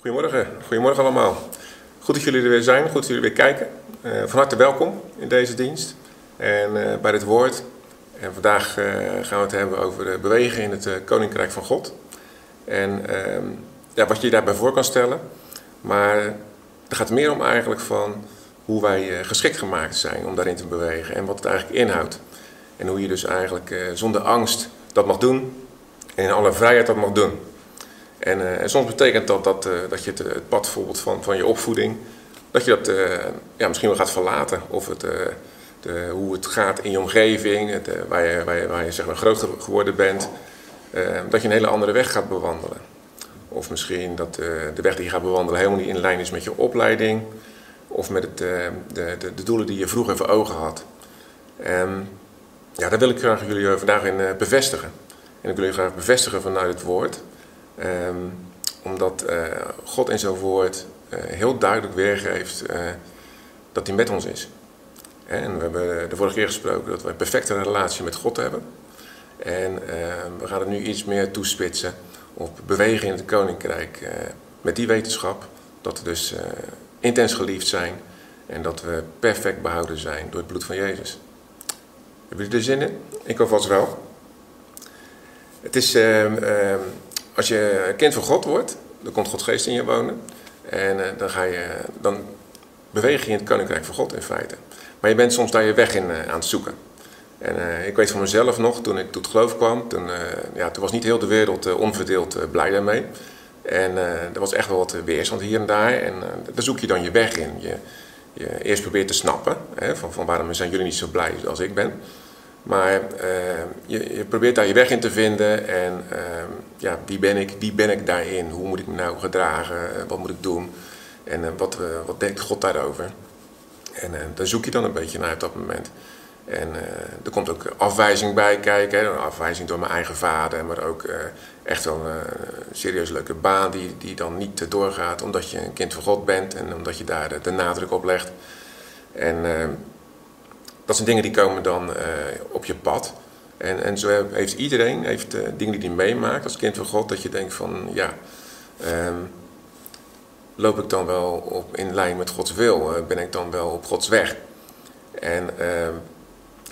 Goedemorgen, goedemorgen allemaal. Goed dat jullie er weer zijn, goed dat jullie weer kijken. Uh, van harte welkom in deze dienst en uh, bij dit woord. En vandaag uh, gaan we het hebben over de beweging in het Koninkrijk van God. En ehm, ja, wat je je daarbij voor kan stellen. Maar er gaat meer om eigenlijk van hoe wij geschikt gemaakt zijn om daarin te bewegen. En wat het eigenlijk inhoudt. En hoe je dus eigenlijk zonder angst dat mag doen. En in alle vrijheid dat mag doen. En, uh, en, soms betekent dat dat, uh, dat je het, het, pad bijvoorbeeld van, van je opvoeding, dat je dat ja, misschien wel gaat verlaten. Of het, de, hoe het gaat in je omgeving, het, waar, je, waar, je, waar je zeg maar groot geworden bent, dat je een hele andere weg gaat bewandelen. Of misschien dat de weg die je gaat bewandelen helemaal niet in lijn is met je opleiding. Of met het, de, de, de, doelen die je vroeger voor ogen had. En ja, daar wil ik graag jullie vandaag in bevestigen. En ik wil jullie graag bevestigen vanuit het woord. Um, omdat uh, God in zijn woord uh, heel duidelijk weergeeft uh, dat hij met ons is. En we hebben de vorige keer gesproken dat we een perfecte relatie met God hebben. En ehm, we gaan het nu iets meer toespitsen op bewegen in het koninkrijk. met die wetenschap dat we dus intens geliefd zijn en dat we perfect behouden zijn door het bloed van Jezus. Hebben jullie er zin in? Ik hoop vast wel. Het is ehm, als je kind van God wordt, dan komt Gods geest in je wonen. En uh, dan, ga je, dan beweeg je in het koninkrijk van God in feite. Maar je bent soms daar je weg in uh, aan het zoeken. En uh, ik weet van mezelf nog, toen ik tot geloof kwam, toen, ja, toen was niet heel de wereld onverdeeld blij daarmee. En er was echt wel wat weerstand hier en daar. En daar zoek je dan je weg in. Je, je eerst probeert te snappen hè, van, van waarom zijn jullie niet zo blij als ik ben. Maar uh, je, je, probeert daar je weg in te vinden en uh, ja, wie ben ik, wie ben ik daarin? Hoe moet ik me nou gedragen? Eh, wat moet ik doen? En uh, wat, wat denkt God daarover? En daar zoek je dan een beetje naar op dat moment. En er komt ook afwijzing bij kijken. Afwijzing door mijn eigen vader, maar ook echt wel een serieus leuke baan die, die dan niet doorgaat omdat je een kind van God bent en omdat je daar de, de nadruk op legt. En dat zijn dingen die komen dan uh, op je pad. En, en zo heeft iedereen heeft, uh, dingen die hij meemaakt als kind van God, dat je denkt van ja, um, loop ik dan wel op, in lijn met Gods wil? Uh, ben ik dan wel op Gods weg? En ehm,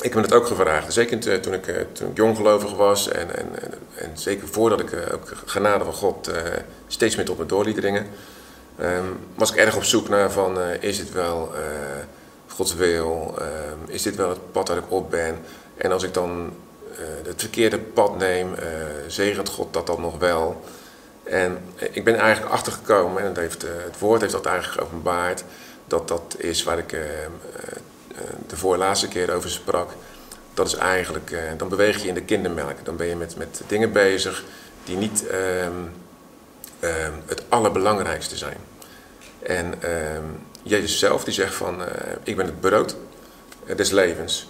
ik heb dat ook gevraagd. Zeker toen ik, toen ik jonggelovig was en, en, en, zeker voordat ik ook genade van God steeds meer tot me door liet dringen, um, was ik erg op zoek naar van is het wel Gods wil? Ehm, is dit wel het pad dat ik op ben? En als ik dan uh, het verkeerde pad neem, uh, zegent God dat dan nog wel? En ik ben eigenlijk achtergekomen, en het, heeft, het woord heeft dat eigenlijk geopenbaard, dat dat is waar ik ehm, de voorlaatste keer over sprak. Dat is eigenlijk, dan beweeg je in de kindermelk. Dan ben je met, met dingen bezig die niet um, het allerbelangrijkste zijn. En Jezus zelf die zegt van, uh, ik ben het brood des levens.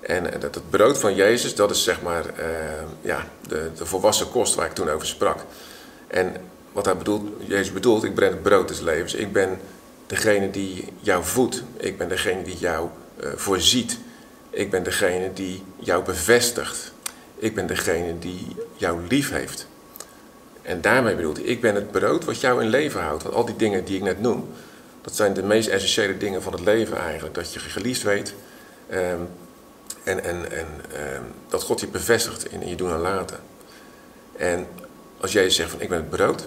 En uh, dat het brood van Jezus, dat is zeg maar ja, de, de volwassen kost waar ik toen over sprak. En wat hij bedoelt, Jezus bedoelt, ik ben het brood des levens. Ik ben degene die jou voedt. Ik ben degene die jou voorziet. Ik ben degene die jou bevestigt. Ik ben degene die jou lief heeft. En daarmee bedoelt hij, ik ben het brood wat jou in leven houdt. Want al die dingen die ik net noem, dat zijn de meest essentiële dingen van het leven eigenlijk. Dat je geliefd weet um, en, en, en um, dat God je bevestigt in, je doen en laten. En als jij zegt van ik ben het brood,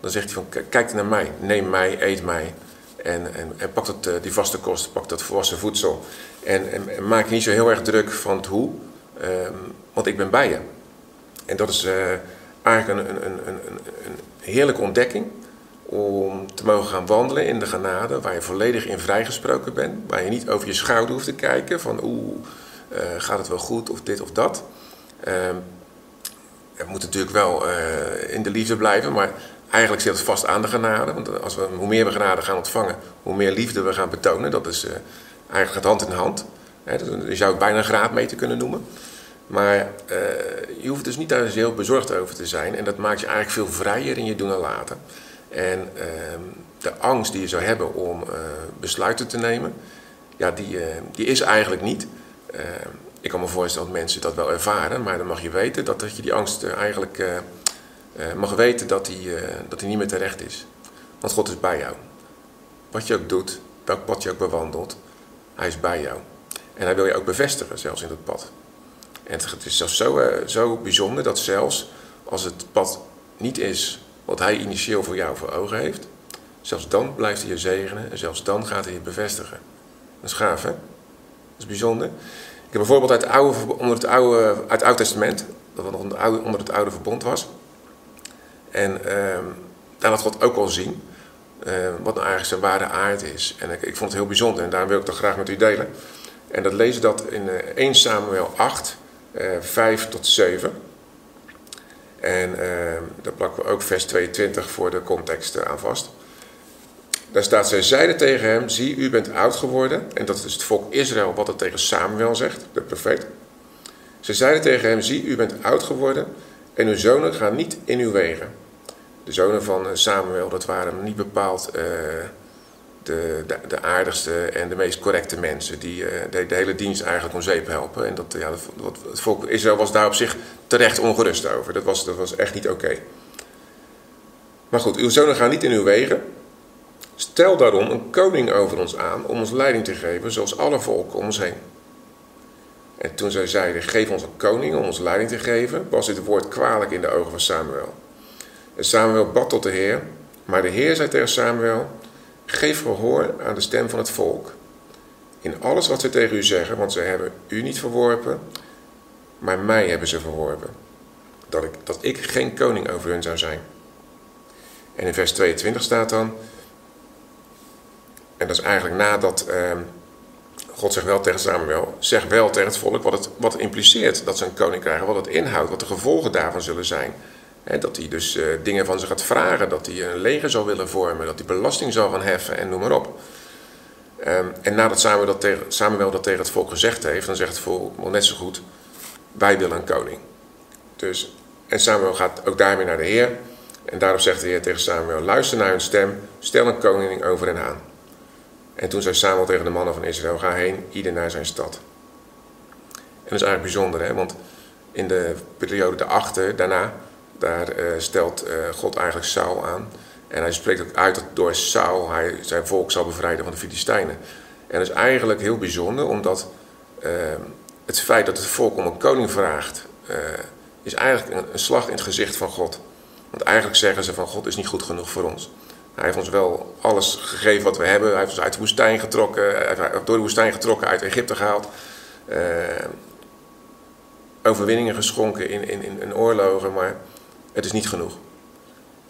dan zegt hij van kijk naar mij, neem mij, eet mij. En, en, en pak dat, uh, die vaste kost, pak dat volwassen voedsel. En, en, maak je niet zo heel erg druk van het hoe, um, want ik ben bij je. En dat is uh, eigenlijk een, een, een, een heerlijke ontdekking om te mogen gaan wandelen in de genade, waar je volledig in vrijgesproken bent, waar je niet over je schouder hoeft te kijken van oeh, uh, gaat het wel goed of dit of dat. Uh, het moet natuurlijk wel uh, in de liefde blijven, maar eigenlijk zit het vast aan de genade. Want als we, hoe meer we genade gaan ontvangen, hoe meer liefde we gaan betonen. Dat is uh, eigenlijk het hand in hand. Hè, je zou het bijna een graad mee te kunnen noemen. Maar je hoeft dus niet daar heel bezorgd over te zijn. En dat maakt je eigenlijk veel vrijer in je doen en laten. En ehm, de angst die je zou hebben om eh, besluiten te nemen, ja, die, eh, die is eigenlijk niet. Ehm, ik kan me voorstellen dat mensen dat wel ervaren, maar dan mag je weten dat, dat je die angst eigenlijk uh, mag weten dat uh, dat hij niet meer terecht is. Want God is bij jou. Wat je ook doet, welk pad je ook bewandelt, hij is bij jou. En hij wil je ook bevestigen, zelfs in dat pad. En het is zelfs zo, zo bijzonder dat zelfs als het pad niet is wat hij initieel voor jou voor ogen heeft, zelfs dan blijft hij je zegenen en zelfs dan gaat hij je bevestigen. Dat is gaaf, hè? Dat is bijzonder. Ik heb bijvoorbeeld uit het oude, onder het oude, uit het Oude Testament, dat nog onder, onder het oude verbond was. En uh, daar laat God ook al zien uh, wat nou eigenlijk zijn ware aard is. En ik, ik, vond het heel bijzonder en daarom wil ik dat graag met u delen. En dat lezen dat in uh, 1 Samuel 8, 5 tot 7. En ehm, daar plakken we ook vers 22 voor de context aan vast. Daar staat, zij zeiden tegen hem, zie, u bent oud geworden. En dat is het volk Israël wat het tegen Samuel zegt, de profeet. Ze zeiden tegen hem, zie, u bent oud geworden en uw zonen gaan niet in uw wegen. De zonen van Samuel, dat waren niet bepaald uh, de, de, aardigste en de meest correcte mensen. Die uh, de, de, hele dienst eigenlijk om zeep helpen. En dat, ja, het volk Israël was daar op zich terecht ongerust over. Dat was, dat was echt niet oké. Maar goed, uw zonen gaan niet in uw wegen. Stel daarom een koning over ons aan om ons leiding te geven, zoals alle volken om ons heen. En toen zij zeiden, geef ons een koning om ons leiding te geven, was dit woord kwalijk in de ogen van Samuel. En Samuel bad tot de Heer, maar de Heer zei tegen Samuel, geef gehoor aan de stem van het volk. In alles wat ze tegen u zeggen, want ze hebben u niet verworpen, maar mij hebben ze verworpen. Dat ik, dat ik geen koning over hun zou zijn. En in vers 22 staat dan, en dat is eigenlijk nadat uh, God zegt wel tegen Samuel, zeg wel tegen het volk wat het, wat impliceert dat ze een koning krijgen, wat het inhoudt, wat de gevolgen daarvan zullen zijn. Dat hij dus uh, dingen van ze gaat vragen, dat hij een leger zal willen vormen, dat hij belasting zal gaan heffen en noem maar op. Um, en nadat Samuel dat, tegen, Samuel dat tegen het volk gezegd heeft, dan zegt het volk wel net zo goed, wij willen een koning. Dus, en Samuel gaat ook daarmee naar de Heer. En daarop zegt de Heer tegen Samuel, luister naar hun stem, stel een koning over hen aan. En toen zei Samuel tegen de mannen van Israël: Ga heen, ieder naar zijn stad. En dat is eigenlijk bijzonder, hè? want in de periode daarachter, daarna, daar uh, stelt uh, God eigenlijk Saul aan. En hij spreekt ook uit dat door Saul hij zijn volk zal bevrijden van de Filistijnen. En dat is eigenlijk heel bijzonder, omdat uh, het feit dat het volk om een koning vraagt, is eigenlijk een, een slag in het gezicht van God. Want eigenlijk zeggen ze van God is niet goed genoeg voor ons. Hij heeft ons wel alles gegeven wat we hebben. Hij heeft ons uit de woestijn getrokken, door de woestijn getrokken, uit Egypte gehaald. Overwinningen geschonken in, in, in oorlogen, maar het is niet genoeg.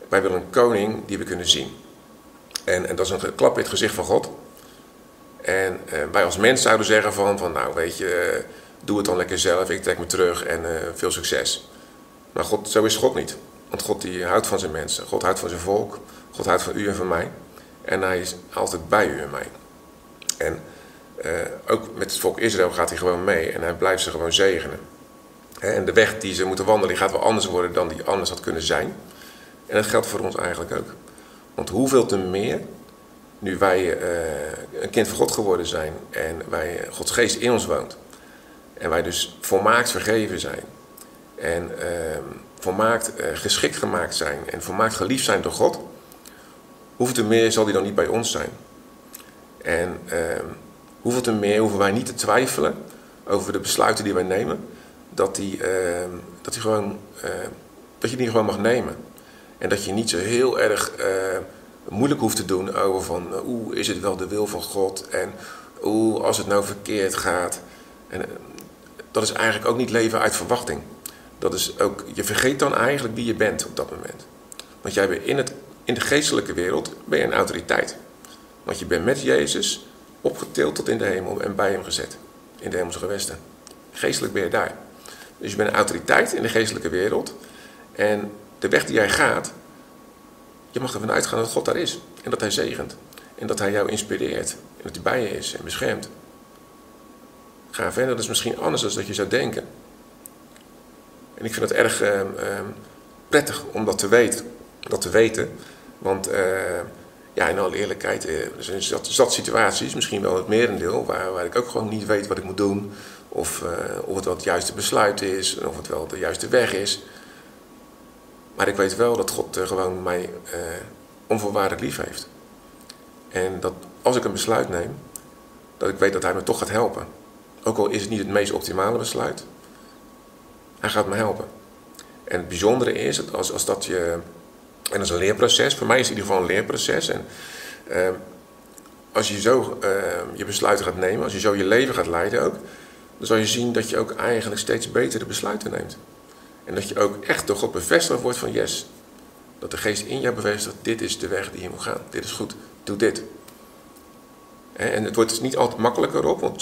Wij willen een koning die we kunnen zien. En, en dat is een klap in het gezicht van God. En uh, wij als mens zouden zeggen van, van nou weet je, uh, doe het dan lekker zelf, ik trek me terug en veel succes. Maar God, zo is God niet. Want God die houdt van zijn mensen, God houdt van zijn volk. God houdt van u en van mij. En hij is altijd bij u en mij. En ook met het volk Israël gaat hij gewoon mee. En hij blijft ze gewoon zegenen. En de weg die ze moeten wandelen, gaat wel anders worden dan die anders had kunnen zijn. En dat geldt voor ons eigenlijk ook. Want hoeveel te meer, nu wij uh, een kind van God geworden zijn en wij, Gods geest in ons woont. En wij dus volmaakt vergeven zijn. En uh, volmaakt uh, geschikt gemaakt zijn. En volmaakt geliefd zijn door God hoeveel te meer zal die dan niet bij ons zijn? En uh, hoeveel te meer hoeven wij niet te twijfelen over de besluiten die wij nemen, dat, die, uh, dat, die gewoon, uh, dat je die gewoon mag nemen. En dat je niet zo heel erg eh, moeilijk hoeft te doen over van, oeh, is het wel de wil van God? En oeh, als het nou verkeerd gaat. En dat is eigenlijk ook niet leven uit verwachting. Dat is ook, je vergeet dan eigenlijk wie je bent op dat moment. Want jij bent in het in de geestelijke wereld ben je een autoriteit. Want je bent met Jezus opgetild tot in de hemel en bij hem gezet. In de hemelse gewesten. Geestelijk ben je daar. Dus je bent een autoriteit in de geestelijke wereld. En de weg die jij gaat, je mag ervan uitgaan dat God daar is. En dat hij zegent. En dat hij jou inspireert. En dat hij bij je is en beschermt. Ga verder, dat is misschien anders dan dat je zou denken. En ik vind het erg uh, uh, prettig om dat te weten. Dat te weten. Want uh, ja, in alle eerlijkheid, uh, er zijn zat, zat, situaties, misschien wel het merendeel, waar, waar ik ook gewoon niet weet wat ik moet doen. Of, uh, of het wel het juiste besluit is, of het wel de juiste weg is. Maar ik weet wel dat God eh, gewoon mij uh, onvoorwaardelijk lief heeft. En dat als ik een besluit neem, dat ik weet dat hij me toch gaat helpen. Ook al is het niet het meest optimale besluit, hij gaat me helpen. En het bijzondere is, dat als, als dat je, en dat is een leerproces, voor mij is het in ieder geval een leerproces. En als je zo je besluiten gaat nemen, als je zo je leven gaat leiden ook, dan zal je zien dat je ook eigenlijk steeds betere besluiten neemt. En dat je ook echt door God bevestigd wordt van yes, dat de geest in jou bevestigt, dit is de weg die je moet gaan, dit is goed, doe dit. En het wordt niet altijd makkelijker op, want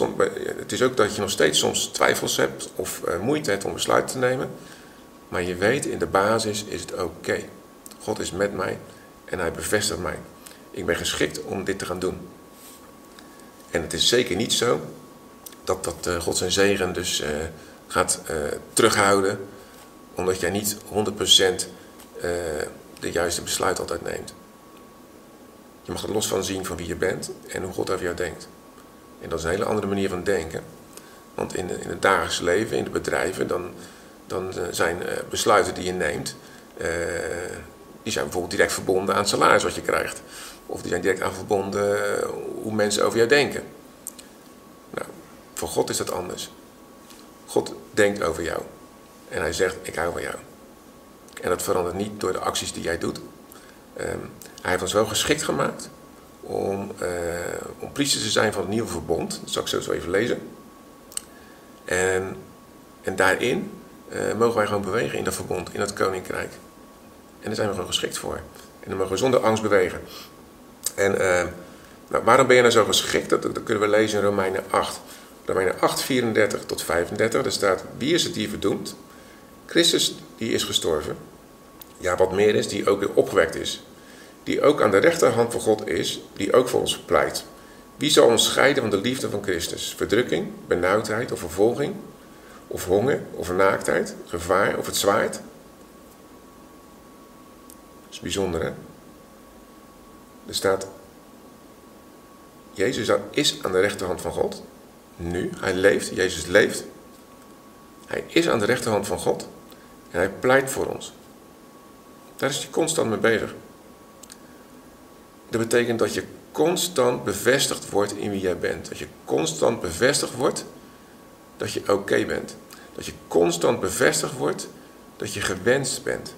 het is ook dat je nog steeds soms twijfels hebt of uh, moeite hebt om besluiten te nemen. Maar je weet, in de basis is het oké. God is met mij en hij bevestigt mij. Ik ben geschikt om dit te gaan doen. En het is zeker niet zo dat, dat uh, God zijn zegen dus uh, gaat terughouden, omdat jij niet 100% de juiste besluit altijd neemt. Je mag er los van zien van wie je bent en hoe God over jou denkt. En dat is een hele andere manier van denken. Want in, in het dagelijks leven, in de bedrijven, dan, dan eh, zijn eh, besluiten die je neemt, die zijn bijvoorbeeld direct verbonden aan het salaris wat je krijgt. Of die zijn direct aan verbonden hoe mensen over jou denken. Voor God is dat anders. God denkt over jou. En hij zegt, ik hou van jou. En dat verandert niet door de acties die jij doet. Um, hij heeft ons wel geschikt gemaakt om, uh, om priester te zijn van het nieuwe verbond. Dat zal ik zo, even lezen. En, en daarin uh, mogen wij gewoon bewegen in dat verbond, in dat koninkrijk. En daar zijn we gewoon geschikt voor. En dan mogen we zonder angst bewegen. En uh, nou, waarom ben je nou zo geschikt? Dat, dat, kunnen we lezen in Romeinen 8. Romeinen 8, 34 tot 35. Daar staat, wie is het die verdoemt? Christus die is gestorven. Ja, wat meer is, die ook weer opgewekt is die ook aan de rechterhand van God is, die ook voor ons pleit. Wie zal ons scheiden van de liefde van Christus? Verdrukking, benauwdheid of vervolging? Of honger of naaktheid, gevaar of het zwaard? Dat is bijzonder, hè? Er staat, Jezus is aan de rechterhand van God. Nu, hij leeft, Jezus leeft. Hij is aan de rechterhand van God en hij pleit voor ons. Daar is hij constant mee bezig. Dat betekent dat je constant bevestigd wordt in wie jij bent. Dat je constant bevestigd wordt dat je oké bent. Dat je constant bevestigd wordt dat je gewenst bent.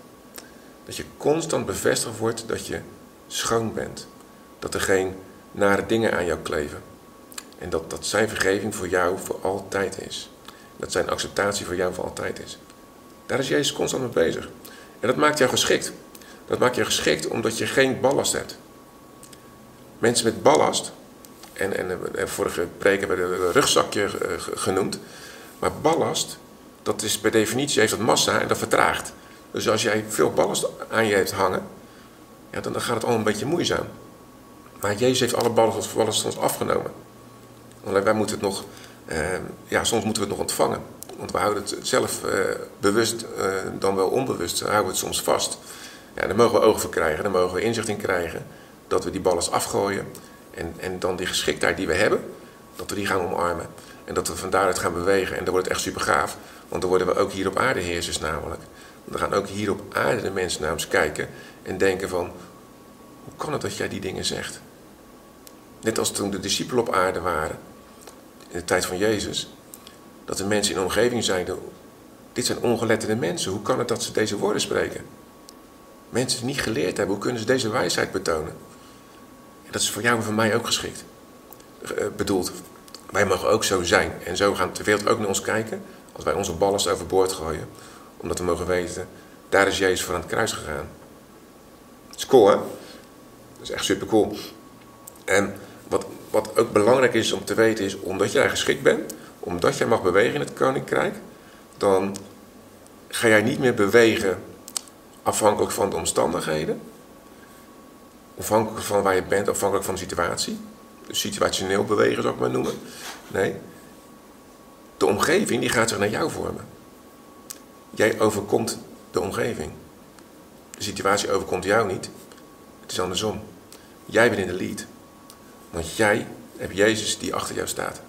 Dat je constant bevestigd wordt dat je schoon bent. Dat er geen nare dingen aan jou kleven. En dat, dat zijn vergeving voor jou voor altijd is. Dat zijn acceptatie voor jou voor altijd is. Daar is Jezus constant mee bezig. En dat maakt jou geschikt. Dat maakt je geschikt omdat je geen ballast hebt mensen met ballast, en, en, vorige preek hebben we een rugzakje genoemd, maar ballast, dat is per definitie heeft dat massa en dat vertraagt. Dus als jij veel ballast aan je hebt hangen, ja, dan, gaat het allemaal een beetje moeizaam. Maar Jezus heeft alle ballast van ons afgenomen. Wij moeten het nog, eh, ja, soms moeten we het nog ontvangen. Want we houden het zelf eh, bewust, eh, dan wel onbewust, houden we het soms vast. Ja, daar mogen we ogen voor krijgen, daar mogen we inzicht in krijgen dat we die ballast afgooien en, en dan die geschiktheid die we hebben, dat we die gaan omarmen. En dat we van daaruit gaan bewegen. En dan wordt het echt super gaaf. Want dan worden we ook hier op aarde heersers namelijk. Dan gaan ook hier op aarde de mensen naar ons kijken en denken van... Hoe kan het dat jij die dingen zegt? Net als toen de discipelen op aarde waren, in de tijd van Jezus. Dat de mensen in de omgeving zeiden, dit zijn ongeletterde mensen. Hoe kan het dat ze deze woorden spreken? Mensen die niet geleerd hebben, hoe kunnen ze deze wijsheid betonen? dat is voor jou en voor mij ook geschikt. Uh, bedoeld, wij mogen ook zo zijn. En zo gaat de wereld ook naar ons kijken. Als wij onze ballast overboord gooien. Omdat we mogen weten, daar is Jezus voor aan het kruis gegaan. Dat? Dat is echt super cool. En wat, wat ook belangrijk is om te weten is, omdat jij geschikt bent, omdat jij mag bewegen in het koninkrijk, dan ga jij niet meer bewegen afhankelijk van de omstandigheden, afhankelijk van waar je bent, afhankelijk van de situatie. Situationeel bewegen zou ik maar noemen. Nee. De omgeving die gaat zich naar jou vormen. Jij overkomt de omgeving. De situatie overkomt jou niet. Het is andersom. Jij bent in de lead. Want jij hebt Jezus die achter jou staat.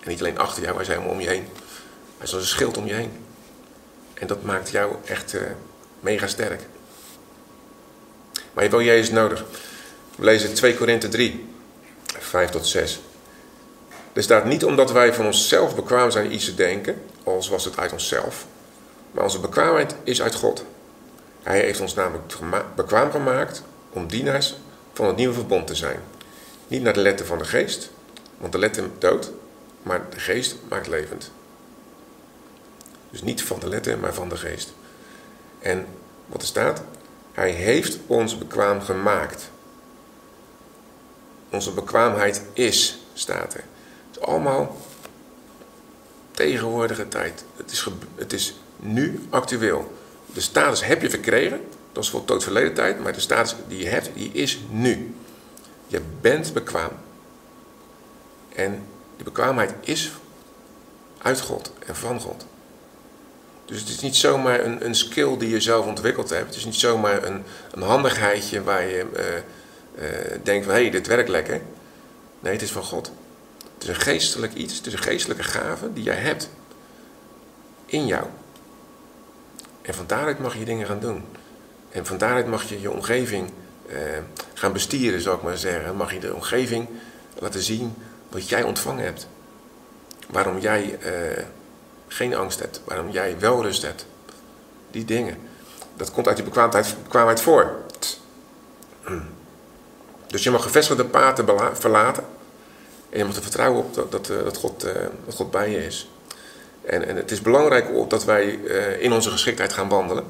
En niet alleen achter jou, hij is helemaal om je heen. Hij is als een schild om je heen. En dat maakt jou echt uh, mega sterk. Maar je hebt wel Jezus nodig. We lezen 2 Korinthe 3, 5 tot 6. Er staat niet omdat wij van onszelf bekwaam zijn iets te denken, als was het uit onszelf. Maar onze bekwaamheid is uit God. Hij heeft ons namelijk bekwaam gemaakt om dienaars van het nieuwe verbond te zijn. Niet naar de letter van de geest, want de letter dood, maar de geest maakt levend. Dus niet van de letter, maar van de geest. En wat er staat, hij heeft ons bekwaam gemaakt. Onze bekwaamheid is, staat er. Het is allemaal tegenwoordige tijd. Het is, het is nu actueel. De status heb je verkregen, dat is voor tot verleden tijd, maar de status die je hebt, die is nu. Je bent bekwaam. En die bekwaamheid is uit God en van God. Dus het is niet zomaar een, een skill die je zelf ontwikkeld hebt. Het is niet zomaar een, een handigheidje waar je uh, uh, denkt van hé, hey, dit werkt lekker. Nee, het is van God. Het is een geestelijk iets, het is een geestelijke gave die jij hebt. In jou. En van daaruit mag je dingen gaan doen. En van daaruit mag je je omgeving gaan bestieren, zou ik maar zeggen. Mag je de omgeving laten zien wat jij ontvangen hebt. Waarom jij geen angst hebt, waarom jij wel rust hebt. Die dingen. Dat komt uit die bekwaamheid, voor. Dus je mag gevestigde paden verlaten. En je mag er vertrouwen op dat, dat, eh, God, eh, God bij je is. En, en het is belangrijk dat wij eh, in onze geschiktheid gaan wandelen.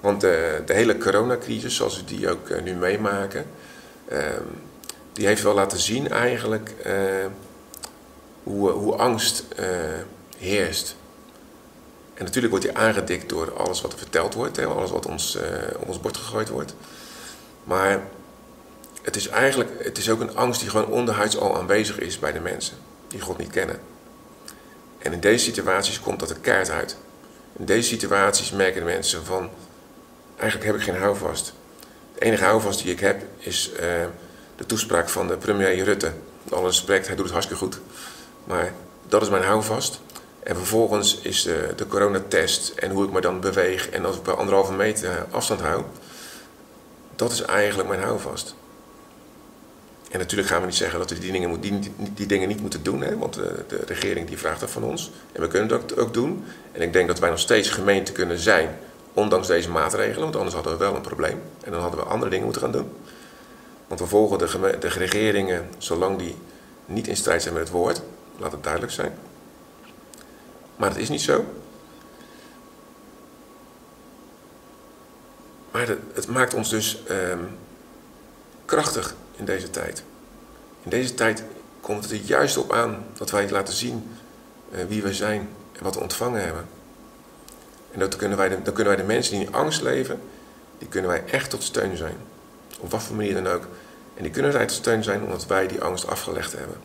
Want de, de hele coronacrisis, zoals we die ook nu meemaken, ehm, die heeft wel laten zien eigenlijk hoe, hoe angst heerst. En natuurlijk wordt hij aangedikt door alles wat er verteld wordt, alles wat ons, op ons bord gegooid wordt. Maar het is eigenlijk het is ook een angst die gewoon onderhuids al aanwezig is bij de mensen die God niet kennen. En in deze situaties komt dat er kaart uit. In deze situaties merken de mensen van, eigenlijk heb ik geen houvast. De enige houvast die ik heb is uh, de toespraak van de premier Rutte. Met alle respect, hij doet het hartstikke goed. Maar dat is mijn houvast. En vervolgens is de, de coronatest en hoe ik me dan beweeg en als ik bij anderhalve meter afstand hou, dat is eigenlijk mijn houvast. En natuurlijk gaan we niet zeggen dat we die dingen, die, dingen niet moeten doen, hè, want de, de, regering die vraagt dat van ons. En we kunnen dat ook doen. En ik denk dat wij nog steeds gemeente kunnen zijn, ondanks deze maatregelen, want anders hadden we wel een probleem. En dan hadden we andere dingen moeten gaan doen. Want we volgen de, de regeringen zolang die niet in strijd zijn met het woord, laat het duidelijk zijn. Maar het is niet zo. Maar het, maakt ons dus ehm, krachtig in deze tijd. In deze tijd komt het er juist op aan dat wij laten zien uh, wie we zijn en wat we ontvangen hebben. En dat kunnen wij dan kunnen wij de mensen die in angst leven, die kunnen wij echt tot steun zijn. Op wat voor manier dan ook. En die kunnen wij tot steun zijn omdat wij die angst afgelegd hebben.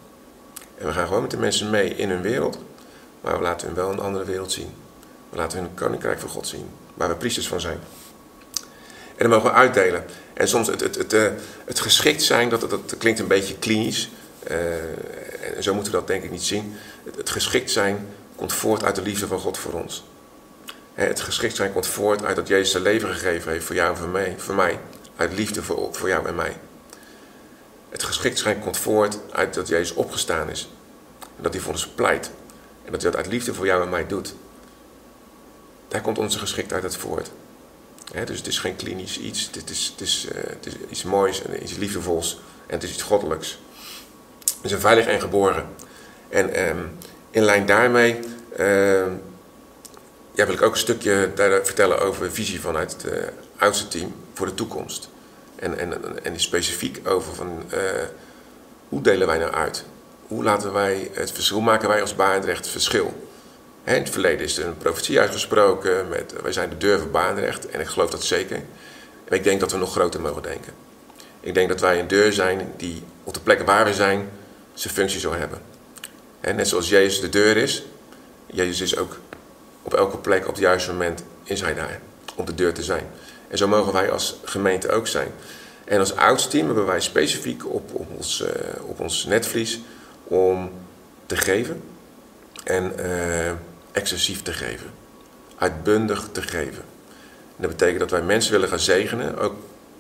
En we gaan gewoon met de mensen mee in hun wereld. Maar we laten hun wel een andere wereld zien. We laten hun koninkrijk van God zien. Waar we priesters van zijn. En dat mogen we uitdelen. En soms het, het, het, eh, het geschikt zijn, dat, dat, klinkt een beetje klinisch. Uh, en zo moeten we dat denk ik niet zien. Het, het, geschikt zijn komt voort uit de liefde van God voor ons. Het geschikt zijn komt voort uit dat Jezus zijn leven gegeven heeft voor jou en voor mij. Voor mij uit liefde voor, voor jou en mij. Het geschikt zijn komt voort uit dat Jezus opgestaan is. En dat hij voor ons pleit. En dat hij dat uit liefde voor jou en mij doet. Daar komt onze geschiktheid uit voort. dus het is geen klinisch iets. Het is, het, is, het is iets moois en iets liefdevols. En het is iets goddelijks. We zijn veilig en geboren. En um, in lijn daarmee uh, ja, wil ik ook een stukje daar vertellen over visie vanuit het uh, oudste team voor de toekomst. En, en, en specifiek over van, uh, hoe delen wij nou uit? hoe, laten wij het verschil, maken wij als Baanrecht verschil? in het verleden is er een profetie uitgesproken met wij zijn de deur van Baanrecht en ik geloof dat zeker. Ik denk dat we nog groter mogen denken. Ik denk dat wij een deur zijn die op de plekken waar we zijn zijn functie zal hebben. En net zoals Jezus de deur is, Jezus is ook op elke plek op het juiste moment is hij daar om de deur te zijn. En zo mogen wij als gemeente ook zijn. En als oudste team hebben wij specifiek op, ons, uh, op ons netvlies om te geven en uh, excessief te geven. Uitbundig te geven. En dat betekent dat wij mensen willen gaan zegenen, ook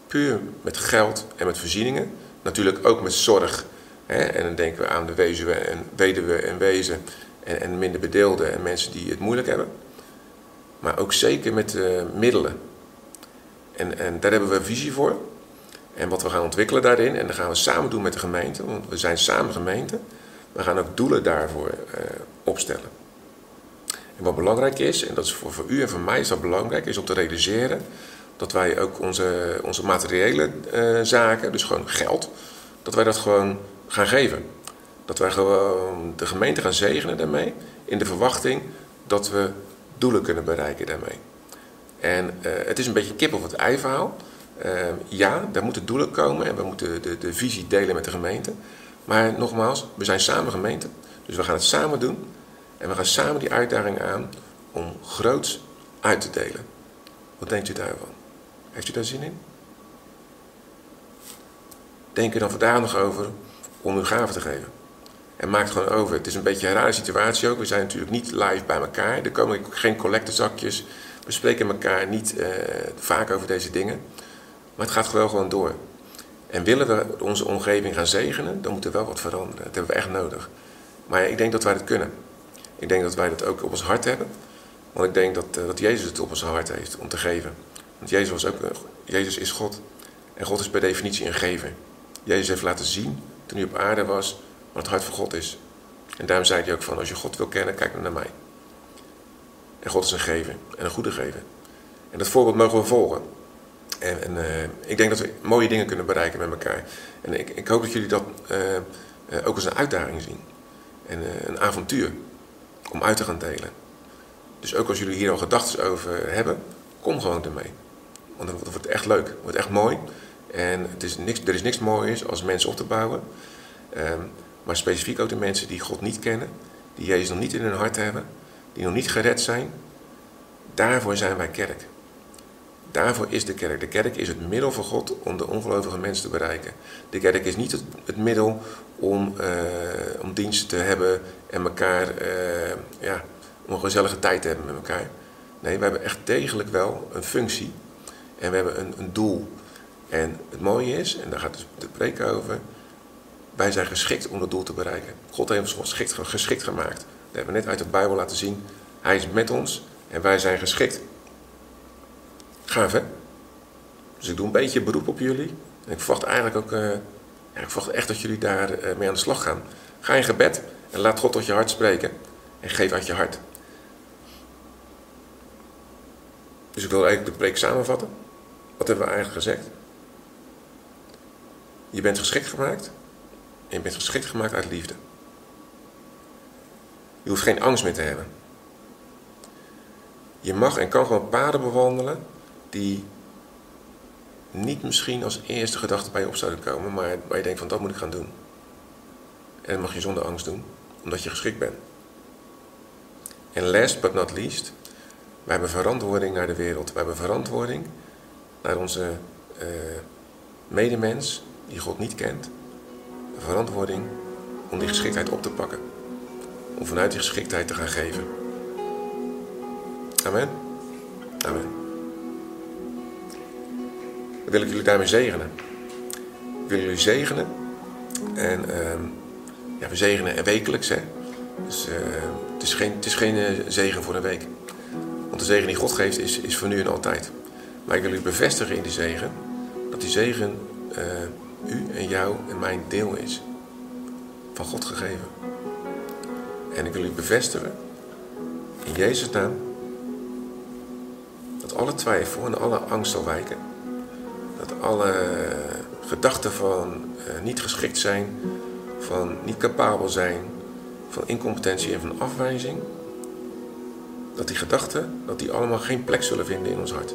puur met geld en met voorzieningen. Natuurlijk ook met zorg. Hè? En dan denken we aan de weduwe en, weduwe en wezen en, en minder bedeelden en mensen die het moeilijk hebben. Maar ook zeker met uh, middelen. En, en daar hebben we een visie voor. En wat we gaan ontwikkelen daarin, en dat gaan we samen doen met de gemeente, want we zijn samen gemeente. We gaan ook doelen daarvoor uh, opstellen. En wat belangrijk is, en dat is voor, voor u en voor mij is dat belangrijk, is om te realiseren dat wij ook onze, onze materiële uh, zaken, dus gewoon geld, dat wij dat gewoon gaan geven. Dat wij gewoon de gemeente gaan zegenen daarmee, in de verwachting dat we doelen kunnen bereiken daarmee. En uh, het is een beetje kip of het ei verhaal. Uh, ja, daar moeten doelen komen en we moeten de, de visie delen met de gemeente. Maar nogmaals, we zijn samen gemeente, dus we gaan het samen doen. En we gaan samen die uitdaging aan om groots uit te delen. Wat denkt u daarvan? Heeft u daar zin in? Denk er dan vandaag nog over om uw gave te geven. En maak het gewoon over. Het is een beetje een rare situatie ook. We zijn natuurlijk niet live bij elkaar. Er komen geen collectezakjes. We spreken elkaar niet uh, vaak over deze dingen. Maar het gaat gewoon gewoon door. En willen we onze omgeving gaan zegenen, dan moet er wel wat veranderen. Dat hebben we echt nodig. Maar ik denk dat wij dat kunnen. Ik denk dat wij dat ook op ons hart hebben. Want ik denk dat, uh, dat Jezus het op ons hart heeft om te geven. Want Jezus, was ook, uh, Jezus is God. En God is per definitie een gever. Jezus heeft laten zien, toen hij op aarde was, wat het hart van God is. En daarom zei hij ook van, als je God wil kennen, kijk dan naar mij. En God is een gever. En een goede gever. En dat voorbeeld mogen we volgen. En, en uh, ik denk dat we mooie dingen kunnen bereiken met elkaar. En ik, ik hoop dat jullie dat uh, uh, ook als een uitdaging zien. En een avontuur om uit te gaan delen. Dus ook als jullie hier al gedachten over hebben, kom gewoon ermee. Want dan wordt het echt leuk, wordt echt mooi. En het is niks, er is niks moois als mensen op te bouwen. Um, maar specifiek ook de mensen die God niet kennen, die Jezus nog niet in hun hart hebben, die nog niet gered zijn. Daarvoor zijn wij kerk. Daarvoor is de kerk. De kerk is het middel van God om de ongelovige mensen te bereiken. De kerk is niet het, middel om, uh, om diensten te hebben en elkaar, uh, ja, om een gezellige tijd te hebben met elkaar. Nee, we hebben echt degelijk wel een functie en we hebben een, een doel. En het mooie is, en daar gaat de preek over, wij zijn geschikt om dat doel te bereiken. God heeft ons geschikt, geschikt gemaakt. Dat hebben we net uit de Bijbel laten zien. Hij is met ons en wij zijn geschikt. Gaaf hè? Dus ik doe een beetje beroep op jullie. En ik verwacht eigenlijk ook, uh, ja, ik verwacht echt dat jullie daar uh, mee aan de slag gaan. Ga in gebed en laat God tot je hart spreken. En geef uit je hart. Dus ik wil eigenlijk de preek samenvatten. Wat hebben we eigenlijk gezegd? Je bent geschikt gemaakt. En je bent geschikt gemaakt uit liefde. Je hoeft geen angst meer te hebben. Je mag en kan gewoon paden bewandelen die niet misschien als eerste gedachte bij je op zouden komen, maar waar je denkt van dat moet ik gaan doen. En dat mag je zonder angst doen, omdat je geschikt bent. En last but not least, wij hebben verantwoording naar de wereld. Wij hebben verantwoording naar onze uh, medemens die God niet kent. Verantwoording om die geschiktheid op te pakken. Om vanuit die geschiktheid te gaan geven. Amen. Amen. Dan wil ik jullie daarmee zegenen. Ik wil jullie zegenen. En uh, ja, we zegenen wekelijks. Hè? Dus uh, het is geen, het is geen uh, zegen voor een week. Want de zegen die God geeft is, is voor nu en altijd. Maar ik wil jullie bevestigen in die zegen. Dat die zegen uh, u en jou en mijn deel is. Van God gegeven. En ik wil u bevestigen. In Jezus' naam. Dat alle twijfel en alle angst zal wijken. Dat alle gedachten van uh, niet geschikt zijn. Van niet capabel zijn. Van incompetentie en van afwijzing dat die gedachten, dat die allemaal geen plek zullen vinden in ons hart.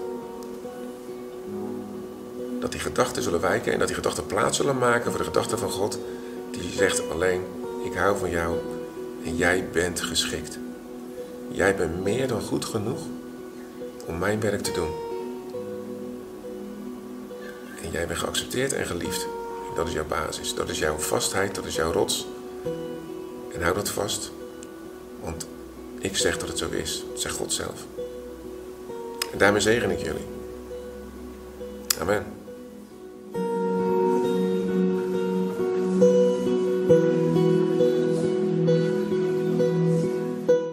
Dat die gedachten zullen wijken en dat die gedachten plaats zullen maken voor de gedachte van God, die zegt alleen, ik hou van jou en jij bent geschikt. Jij bent meer dan goed genoeg om mijn werk te doen. En jij bent geaccepteerd en geliefd. Dat is jouw basis, dat is jouw vastheid, dat is jouw rots. En hou dat vast, want ik zeg dat het zo is, zegt God zelf. En daarmee zegen ik jullie. Amen.